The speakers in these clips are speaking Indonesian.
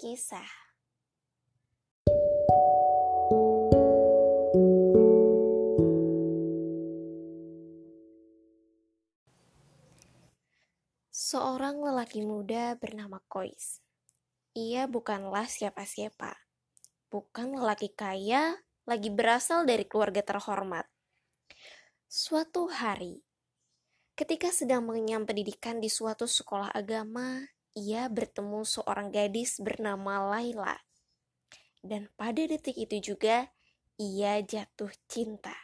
kisah. Seorang lelaki muda bernama Kois. Ia bukanlah siapa-siapa. Bukan lelaki kaya, lagi berasal dari keluarga terhormat. Suatu hari, ketika sedang mengenyam pendidikan di suatu sekolah agama, ia bertemu seorang gadis bernama Laila. Dan pada detik itu juga, ia jatuh cinta.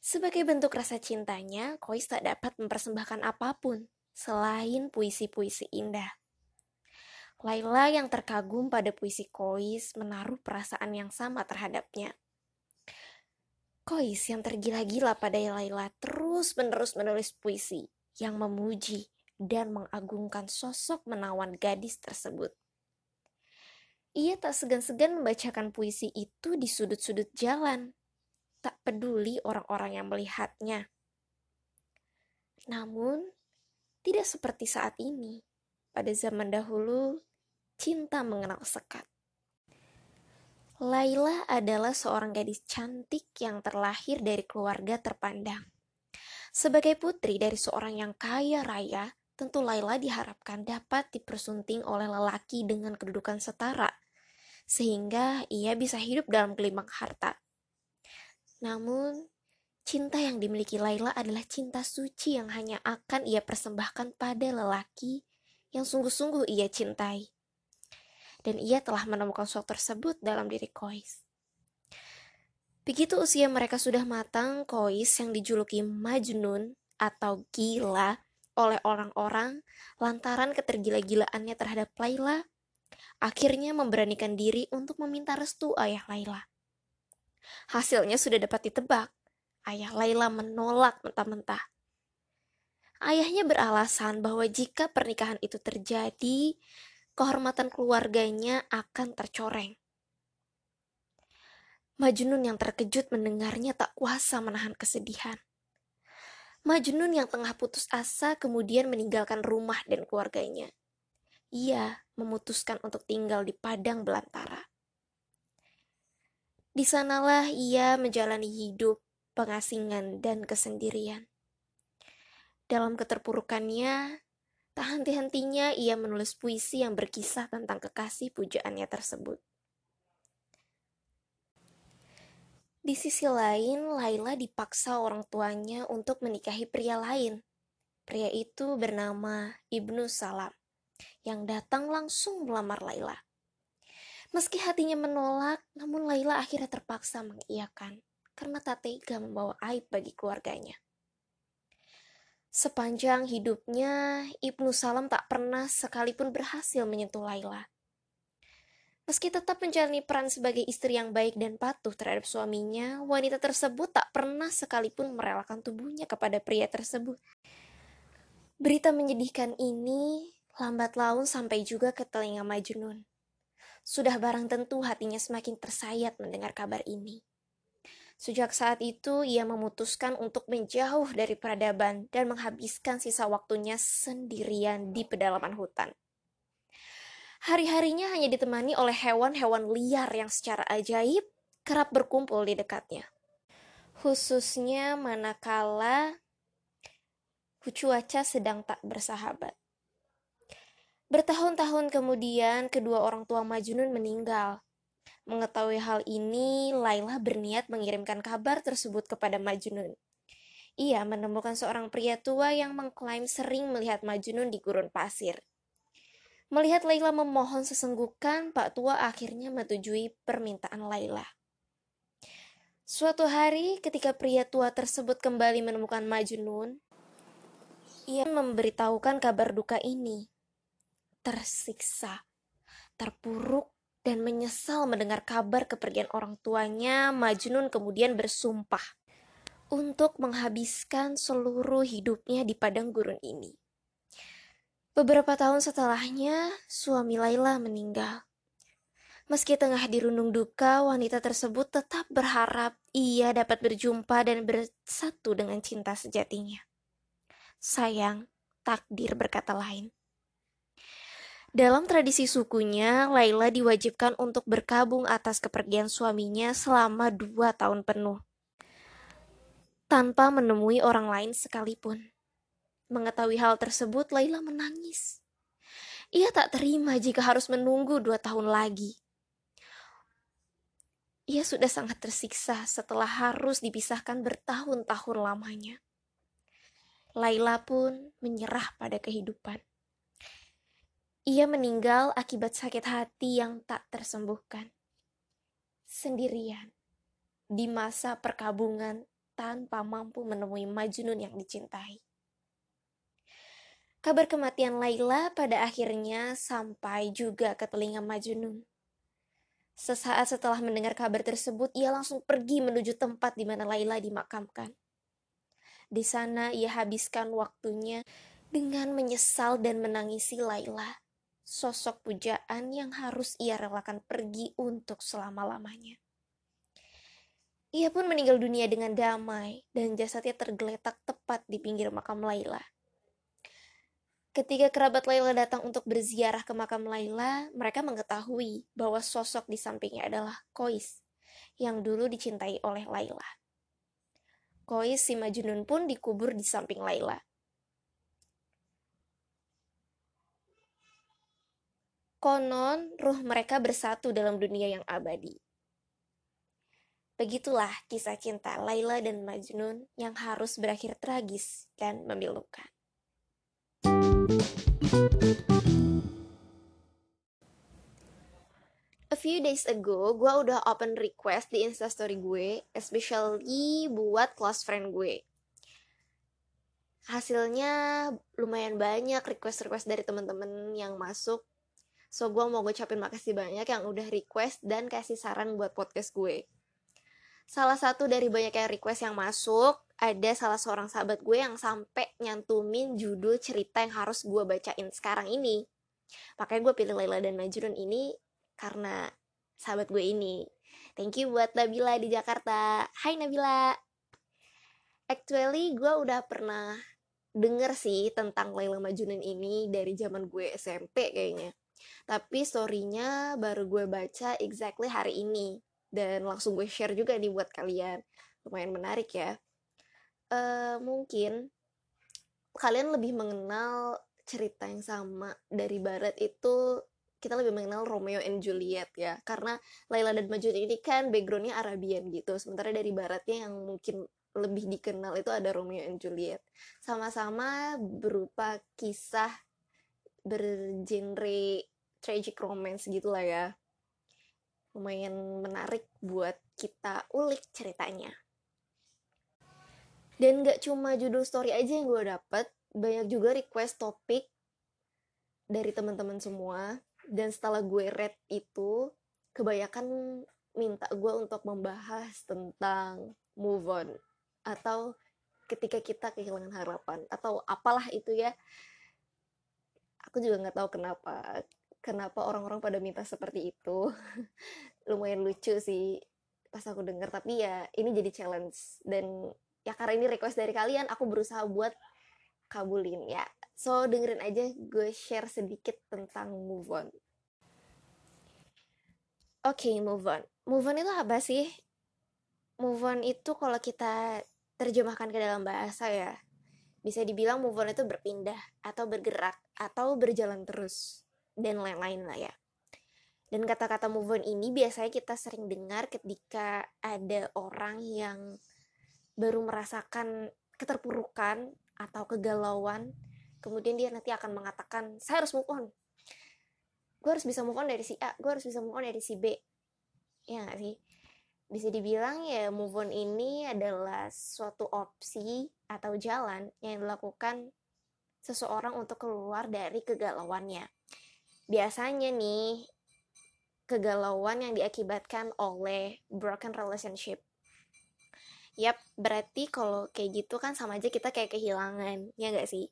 Sebagai bentuk rasa cintanya, Kois tak dapat mempersembahkan apa pun selain puisi-puisi indah. Laila yang terkagum pada puisi Kois menaruh perasaan yang sama terhadapnya. Kois yang tergila-gila pada Laila terus-menerus menulis puisi yang memuji dan mengagungkan sosok menawan gadis tersebut. Ia tak segan-segan membacakan puisi itu di sudut-sudut jalan, tak peduli orang-orang yang melihatnya. Namun, tidak seperti saat ini. Pada zaman dahulu, cinta mengenal sekat. Laila adalah seorang gadis cantik yang terlahir dari keluarga terpandang. Sebagai putri dari seorang yang kaya raya, tentu Laila diharapkan dapat dipersunting oleh lelaki dengan kedudukan setara, sehingga ia bisa hidup dalam gelimang harta. Namun, cinta yang dimiliki Laila adalah cinta suci yang hanya akan ia persembahkan pada lelaki yang sungguh-sungguh ia cintai. Dan ia telah menemukan sosok tersebut dalam diri Kois. Begitu usia mereka sudah matang, Kois yang dijuluki Majnun atau gila oleh orang-orang lantaran ketergila-gilaannya terhadap Laila, akhirnya memberanikan diri untuk meminta restu ayah Laila. Hasilnya sudah dapat ditebak. Ayah Laila menolak mentah-mentah. Ayahnya beralasan bahwa jika pernikahan itu terjadi, kehormatan keluarganya akan tercoreng. Majnun yang terkejut mendengarnya tak kuasa menahan kesedihan. Majnun yang tengah putus asa kemudian meninggalkan rumah dan keluarganya. Ia memutuskan untuk tinggal di padang belantara. Di sanalah ia menjalani hidup, pengasingan, dan kesendirian. Dalam keterpurukannya, tak henti-hentinya ia menulis puisi yang berkisah tentang kekasih pujaannya tersebut. Di sisi lain, Laila dipaksa orang tuanya untuk menikahi pria lain. Pria itu bernama Ibnu Salam, yang datang langsung melamar Laila. Meski hatinya menolak, namun Laila akhirnya terpaksa mengiyakan karena tak tega membawa aib bagi keluarganya. Sepanjang hidupnya, Ibnu Salam tak pernah sekalipun berhasil menyentuh Laila. Meski tetap menjalani peran sebagai istri yang baik dan patuh terhadap suaminya, wanita tersebut tak pernah sekalipun merelakan tubuhnya kepada pria tersebut. Berita menyedihkan ini lambat laun sampai juga ke telinga Majnun. Sudah barang tentu hatinya semakin tersayat mendengar kabar ini. Sejak saat itu, ia memutuskan untuk menjauh dari peradaban dan menghabiskan sisa waktunya sendirian di pedalaman hutan. Hari-harinya hanya ditemani oleh hewan-hewan liar yang secara ajaib kerap berkumpul di dekatnya. Khususnya manakala cuaca sedang tak bersahabat. Bertahun-tahun kemudian, kedua orang tua Majnun meninggal. Mengetahui hal ini, Laila berniat mengirimkan kabar tersebut kepada Majnun. Ia menemukan seorang pria tua yang mengklaim sering melihat Majnun di gurun pasir. Melihat Laila memohon sesenggukan, Pak Tua akhirnya menyetujui permintaan Laila. Suatu hari, ketika pria tua tersebut kembali menemukan Majnun, ia memberitahukan kabar duka ini. Tersiksa, terpuruk, dan menyesal mendengar kabar kepergian orang tuanya, Majnun kemudian bersumpah untuk menghabiskan seluruh hidupnya di padang gurun ini. Beberapa tahun setelahnya, suami Laila meninggal. Meski tengah dirundung duka, wanita tersebut tetap berharap ia dapat berjumpa dan bersatu dengan cinta sejatinya. Sayang, takdir berkata lain. Dalam tradisi sukunya, Laila diwajibkan untuk berkabung atas kepergian suaminya selama dua tahun penuh. Tanpa menemui orang lain sekalipun. Mengetahui hal tersebut, Laila menangis. Ia tak terima jika harus menunggu dua tahun lagi. Ia sudah sangat tersiksa setelah harus dipisahkan bertahun-tahun lamanya. Laila pun menyerah pada kehidupan. Ia meninggal akibat sakit hati yang tak tersembuhkan. Sendirian, di masa perkabungan tanpa mampu menemui Majnun yang dicintai. Kabar kematian Laila pada akhirnya sampai juga ke telinga Majnun. Sesaat setelah mendengar kabar tersebut, ia langsung pergi menuju tempat di mana Laila dimakamkan. Di sana ia habiskan waktunya dengan menyesal dan menangisi Laila sosok pujaan yang harus ia relakan pergi untuk selama-lamanya. Ia pun meninggal dunia dengan damai dan jasadnya tergeletak tepat di pinggir makam Laila. Ketika kerabat Laila datang untuk berziarah ke makam Laila, mereka mengetahui bahwa sosok di sampingnya adalah Kois, yang dulu dicintai oleh Laila. Kois si Majnun pun dikubur di samping Laila. Konon, ruh mereka bersatu dalam dunia yang abadi. Begitulah kisah cinta Laila dan Majnun yang harus berakhir tragis dan memilukan. A few days ago, gue udah open request di instastory gue, especially buat close friend gue. Hasilnya lumayan banyak request-request dari teman-teman yang masuk So gue mau ngucapin makasih banyak yang udah request dan kasih saran buat podcast gue. Salah satu dari banyak yang request yang masuk, ada salah seorang sahabat gue yang sampai nyantumin judul cerita yang harus gue bacain sekarang ini. Makanya gue pilih Laila dan Majnun ini karena sahabat gue ini. Thank you buat Nabila di Jakarta. Hai Nabila. Actually gue udah pernah denger sih tentang Laila Majnun ini dari zaman gue SMP kayaknya tapi storynya baru gue baca exactly hari ini dan langsung gue share juga nih buat kalian. Lumayan menarik ya. Uh, mungkin kalian lebih mengenal cerita yang sama dari barat itu kita lebih mengenal Romeo and Juliet ya. Karena Laila dan Majnun ini kan backgroundnya Arabian gitu. Sementara dari baratnya yang mungkin lebih dikenal itu ada Romeo and Juliet. Sama-sama berupa kisah bergenre tragic romance gitu lah ya lumayan menarik buat kita ulik ceritanya. Dan gak cuma judul story aja yang gue dapet banyak juga request topik dari teman-teman semua. Dan setelah gue read itu kebanyakan minta gue untuk membahas tentang move on. Atau ketika kita kehilangan harapan. Atau apalah itu ya. Aku juga nggak tahu kenapa. Kenapa orang-orang pada minta seperti itu lumayan lucu sih pas aku denger tapi ya ini jadi challenge. Dan ya karena ini request dari kalian aku berusaha buat kabulin ya. So dengerin aja gue share sedikit tentang move on. Oke okay, move on. Move on itu apa sih? Move on itu kalau kita terjemahkan ke dalam bahasa ya bisa dibilang move on itu berpindah atau bergerak atau berjalan terus dan lain-lain lah ya. Dan kata-kata move on ini biasanya kita sering dengar ketika ada orang yang baru merasakan keterpurukan atau kegalauan, kemudian dia nanti akan mengatakan, saya harus move on. Gue harus bisa move on dari si A, gue harus bisa move on dari si B. Ya gak sih? Bisa dibilang ya move on ini adalah suatu opsi atau jalan yang dilakukan seseorang untuk keluar dari kegalauannya. Biasanya nih, kegalauan yang diakibatkan oleh broken relationship. Yap, berarti kalau kayak gitu kan sama aja kita kayak kehilangan, ya gak sih?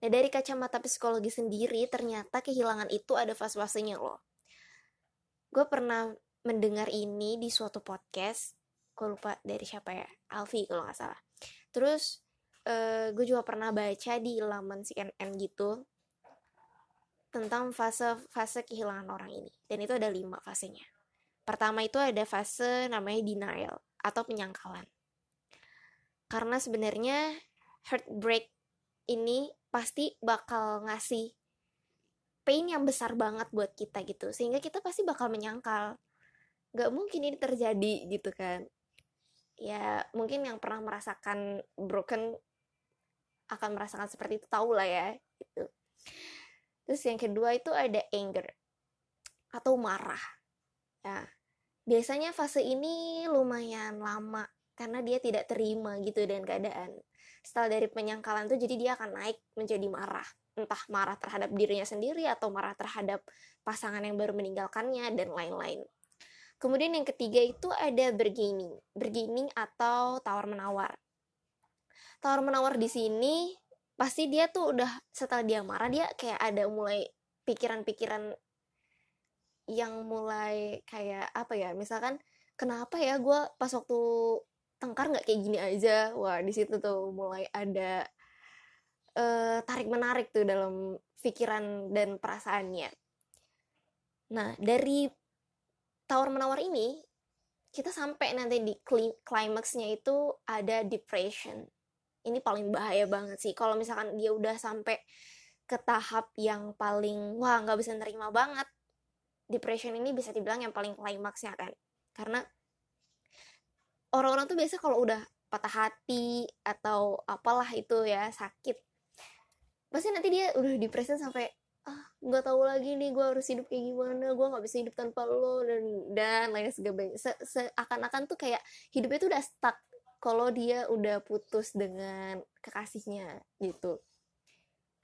Nah, dari kacamata psikologi sendiri, ternyata kehilangan itu ada fase-fasenya loh. Gue pernah mendengar ini di suatu podcast, gue lupa dari siapa ya, Alfi kalau gak salah. Terus, uh, gue juga pernah baca di laman CNN gitu, tentang fase-fase kehilangan orang ini. Dan itu ada lima fasenya. Pertama itu ada fase namanya denial atau penyangkalan. Karena sebenarnya heartbreak ini pasti bakal ngasih pain yang besar banget buat kita gitu. Sehingga kita pasti bakal menyangkal. Gak mungkin ini terjadi gitu kan. Ya mungkin yang pernah merasakan broken akan merasakan seperti itu tahu lah ya gitu terus yang kedua itu ada anger atau marah. Ya biasanya fase ini lumayan lama karena dia tidak terima gitu dengan keadaan. Setelah dari penyangkalan tuh jadi dia akan naik menjadi marah. Entah marah terhadap dirinya sendiri atau marah terhadap pasangan yang baru meninggalkannya dan lain-lain. Kemudian yang ketiga itu ada bergaining bergaining atau tawar menawar tawar menawar di sini pasti dia tuh udah setelah dia marah dia kayak ada mulai pikiran-pikiran yang mulai kayak apa ya misalkan kenapa ya gue pas waktu tengkar nggak kayak gini aja? Wah di situ tuh mulai ada uh, tarik menarik tuh dalam pikiran dan perasaannya. Nah dari tawar menawar ini kita sampai nanti di klimaksnya itu ada depression ini paling bahaya banget sih. Kalau misalkan dia udah sampai ke tahap yang paling wah nggak bisa nerima banget depression ini bisa dibilang yang paling klimaksnya kan. Karena orang-orang tuh biasa kalau udah patah hati atau apalah itu ya sakit pasti nanti dia udah depresi sampai ah nggak tahu lagi nih gue harus hidup kayak gimana gue nggak bisa hidup tanpa lo dan dan lain sebagainya. Se seakan-akan tuh kayak hidupnya tuh udah stuck kalau dia udah putus dengan kekasihnya gitu.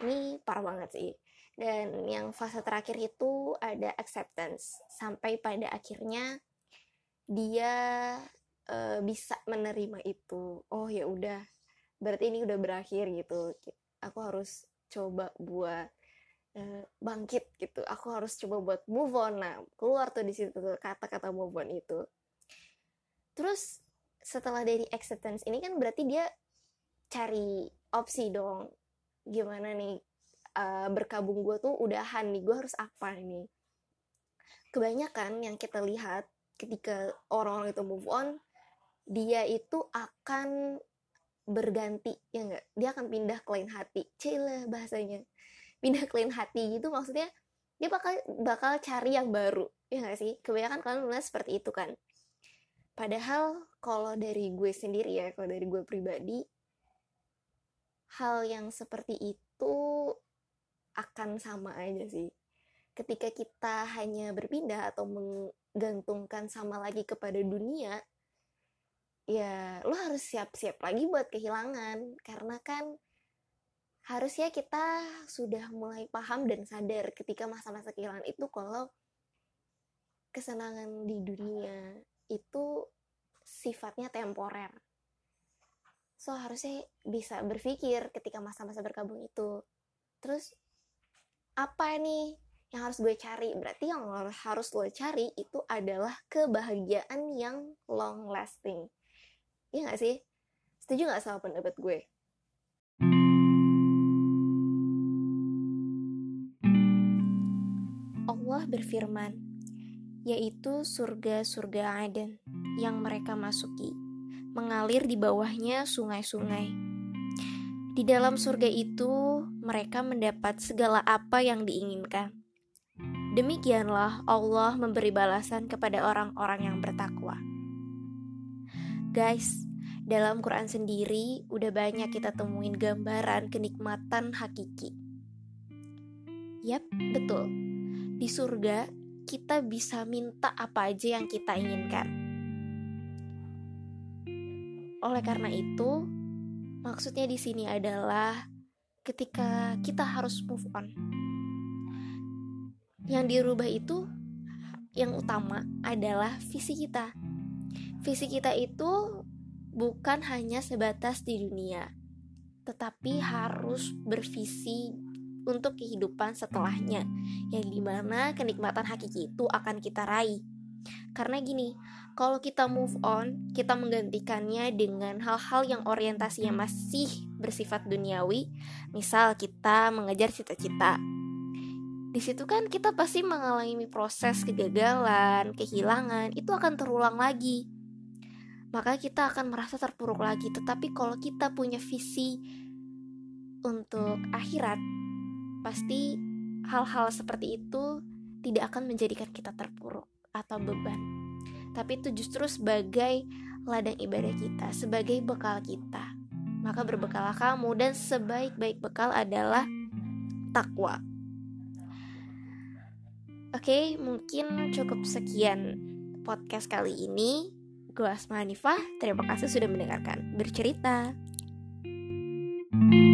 Ini parah banget sih. Dan yang fase terakhir itu ada acceptance. Sampai pada akhirnya dia uh, bisa menerima itu. Oh ya udah. Berarti ini udah berakhir gitu. Aku harus coba buat uh, bangkit gitu. Aku harus coba buat move on. Nah keluar tuh di situ kata-kata move on itu. Terus setelah dari acceptance ini kan berarti dia cari opsi dong. Gimana nih uh, berkabung gue tuh udahan nih gue harus apa nih kebanyakan yang kita lihat ketika orang-orang itu move on dia itu akan berganti ya enggak dia akan pindah ke lain hati. Cile bahasanya. Pindah ke lain hati gitu maksudnya dia bakal bakal cari yang baru ya enggak sih? Kebanyakan kalian melihat seperti itu kan. Padahal kalau dari gue sendiri ya, kalau dari gue pribadi, hal yang seperti itu akan sama aja sih. Ketika kita hanya berpindah atau menggantungkan sama lagi kepada dunia, ya lo harus siap-siap lagi buat kehilangan. Karena kan harusnya kita sudah mulai paham dan sadar ketika masa-masa kehilangan itu kalau kesenangan di dunia itu sifatnya temporer. So harusnya bisa berpikir ketika masa-masa berkabung itu. Terus apa nih yang harus gue cari? Berarti yang harus lo cari itu adalah kebahagiaan yang long lasting. Iya gak sih? Setuju gak sama pendapat gue? Allah berfirman, yaitu surga-surga Aden yang mereka masuki, mengalir di bawahnya sungai-sungai. Di dalam surga itu, mereka mendapat segala apa yang diinginkan. Demikianlah Allah memberi balasan kepada orang-orang yang bertakwa. Guys, dalam Quran sendiri udah banyak kita temuin gambaran kenikmatan hakiki. Yap, betul. Di surga kita bisa minta apa aja yang kita inginkan. Oleh karena itu, maksudnya di sini adalah ketika kita harus move on. Yang dirubah itu yang utama adalah visi kita. Visi kita itu bukan hanya sebatas di dunia, tetapi harus bervisi untuk kehidupan setelahnya, yang di mana kenikmatan hakiki itu akan kita raih. Karena gini, kalau kita move on, kita menggantikannya dengan hal-hal yang orientasinya masih bersifat duniawi, misal kita mengejar cita-cita. di situ kan kita pasti mengalami proses kegagalan, kehilangan, itu akan terulang lagi. Maka kita akan merasa terpuruk lagi. Tetapi kalau kita punya visi untuk akhirat, pasti hal-hal seperti itu tidak akan menjadikan kita terpuruk atau beban. Tapi itu justru sebagai ladang ibadah kita, sebagai bekal kita. Maka berbekalah kamu dan sebaik-baik bekal adalah takwa. Oke, mungkin cukup sekian podcast kali ini. Gue Asma Hanifah, terima kasih sudah mendengarkan. Bercerita. thank you